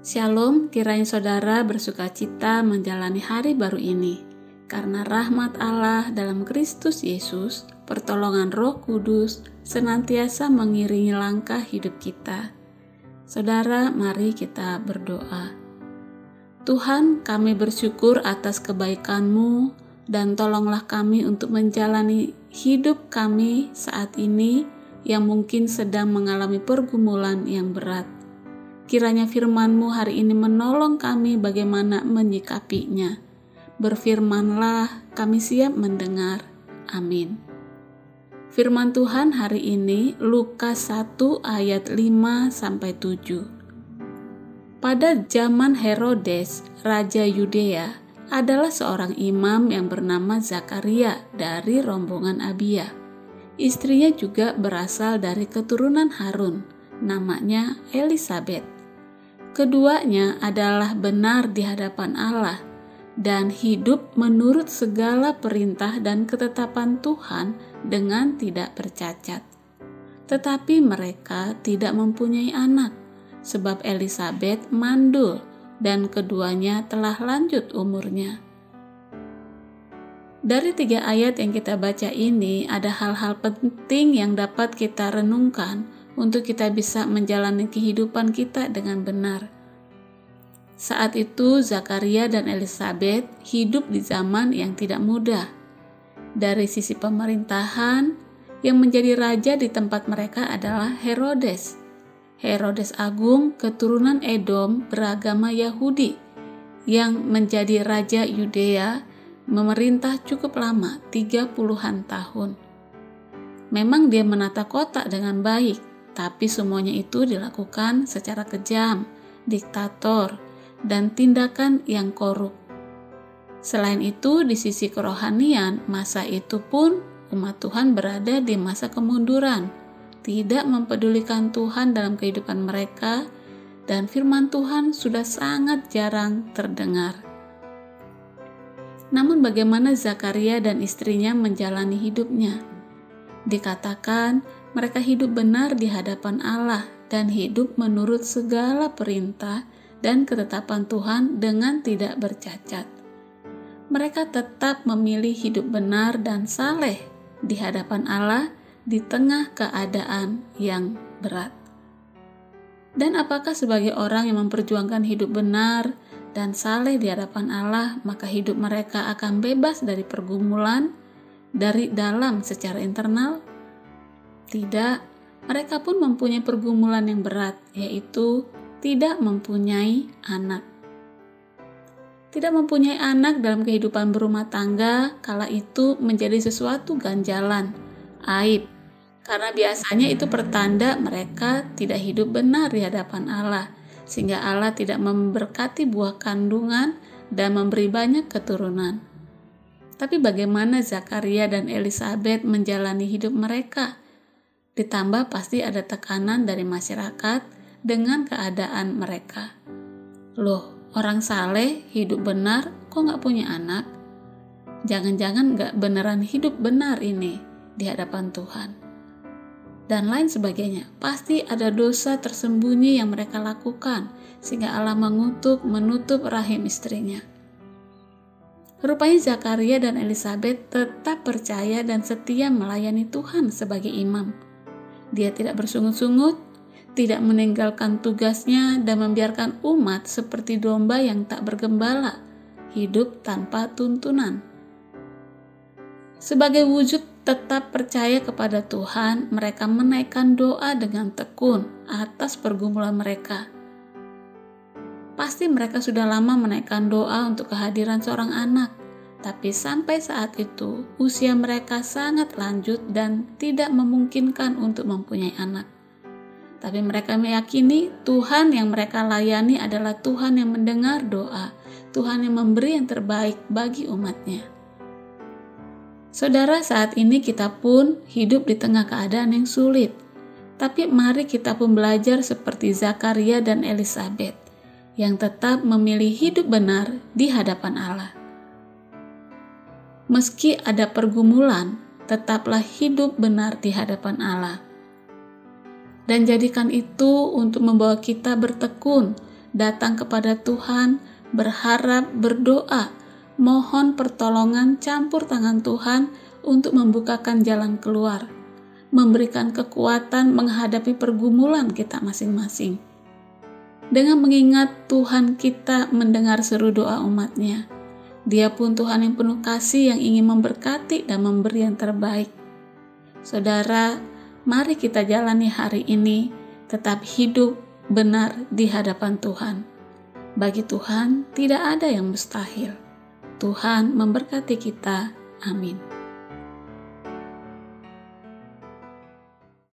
Shalom, kiranya saudara bersuka cita menjalani hari baru ini. Karena rahmat Allah dalam Kristus Yesus, pertolongan Roh Kudus senantiasa mengiringi langkah hidup kita. Saudara, mari kita berdoa. Tuhan, kami bersyukur atas kebaikan-Mu dan tolonglah kami untuk menjalani hidup kami saat ini yang mungkin sedang mengalami pergumulan yang berat. Kiranya firman-Mu hari ini menolong kami bagaimana menyikapinya. Berfirmanlah, kami siap mendengar. Amin. Firman Tuhan hari ini Lukas 1 ayat 5 sampai 7. Pada zaman Herodes, raja Yudea, adalah seorang imam yang bernama Zakaria dari rombongan Abia. Istrinya juga berasal dari keturunan Harun, namanya Elizabeth. Keduanya adalah benar di hadapan Allah dan hidup menurut segala perintah dan ketetapan Tuhan dengan tidak bercacat. Tetapi mereka tidak mempunyai anak, sebab Elizabeth mandul dan keduanya telah lanjut umurnya. Dari tiga ayat yang kita baca ini, ada hal-hal penting yang dapat kita renungkan untuk kita bisa menjalani kehidupan kita dengan benar. Saat itu, Zakaria dan Elizabeth hidup di zaman yang tidak mudah. Dari sisi pemerintahan, yang menjadi raja di tempat mereka adalah Herodes. Herodes Agung, keturunan Edom beragama Yahudi, yang menjadi raja Yudea, memerintah cukup lama, 30-an tahun. Memang dia menata kota dengan baik, tapi semuanya itu dilakukan secara kejam, diktator, dan tindakan yang korup. Selain itu, di sisi kerohanian, masa itu pun umat Tuhan berada di masa kemunduran, tidak mempedulikan Tuhan dalam kehidupan mereka, dan firman Tuhan sudah sangat jarang terdengar. Namun, bagaimana Zakaria dan istrinya menjalani hidupnya? Dikatakan mereka hidup benar di hadapan Allah dan hidup menurut segala perintah dan ketetapan Tuhan dengan tidak bercacat. Mereka tetap memilih hidup benar dan saleh di hadapan Allah di tengah keadaan yang berat. Dan apakah sebagai orang yang memperjuangkan hidup benar dan saleh di hadapan Allah, maka hidup mereka akan bebas dari pergumulan dari dalam secara internal tidak, mereka pun mempunyai pergumulan yang berat, yaitu tidak mempunyai anak. Tidak mempunyai anak dalam kehidupan berumah tangga, kala itu menjadi sesuatu ganjalan, aib, karena biasanya itu pertanda mereka tidak hidup benar di hadapan Allah, sehingga Allah tidak memberkati buah kandungan dan memberi banyak keturunan. Tapi bagaimana Zakaria dan Elizabeth menjalani hidup mereka? Ditambah pasti ada tekanan dari masyarakat dengan keadaan mereka. Loh, orang saleh hidup benar kok nggak punya anak? Jangan-jangan nggak beneran hidup benar ini di hadapan Tuhan. Dan lain sebagainya, pasti ada dosa tersembunyi yang mereka lakukan sehingga Allah mengutuk menutup rahim istrinya. Rupanya Zakaria dan Elizabeth tetap percaya dan setia melayani Tuhan sebagai imam dia tidak bersungut-sungut, tidak meninggalkan tugasnya, dan membiarkan umat seperti domba yang tak bergembala, hidup tanpa tuntunan. Sebagai wujud tetap percaya kepada Tuhan, mereka menaikkan doa dengan tekun atas pergumulan mereka. Pasti mereka sudah lama menaikkan doa untuk kehadiran seorang anak, tapi sampai saat itu, usia mereka sangat lanjut dan tidak memungkinkan untuk mempunyai anak. Tapi mereka meyakini Tuhan yang mereka layani adalah Tuhan yang mendengar doa, Tuhan yang memberi yang terbaik bagi umatnya. Saudara, saat ini kita pun hidup di tengah keadaan yang sulit. Tapi mari kita pun belajar seperti Zakaria dan Elizabeth yang tetap memilih hidup benar di hadapan Allah. Meski ada pergumulan, tetaplah hidup benar di hadapan Allah. Dan jadikan itu untuk membawa kita bertekun datang kepada Tuhan, berharap, berdoa, mohon pertolongan campur tangan Tuhan untuk membukakan jalan keluar, memberikan kekuatan menghadapi pergumulan kita masing-masing. Dengan mengingat Tuhan kita mendengar seru doa umatnya, dia pun Tuhan yang penuh kasih yang ingin memberkati dan memberi yang terbaik. Saudara, mari kita jalani hari ini tetap hidup benar di hadapan Tuhan. Bagi Tuhan tidak ada yang mustahil. Tuhan memberkati kita. Amin.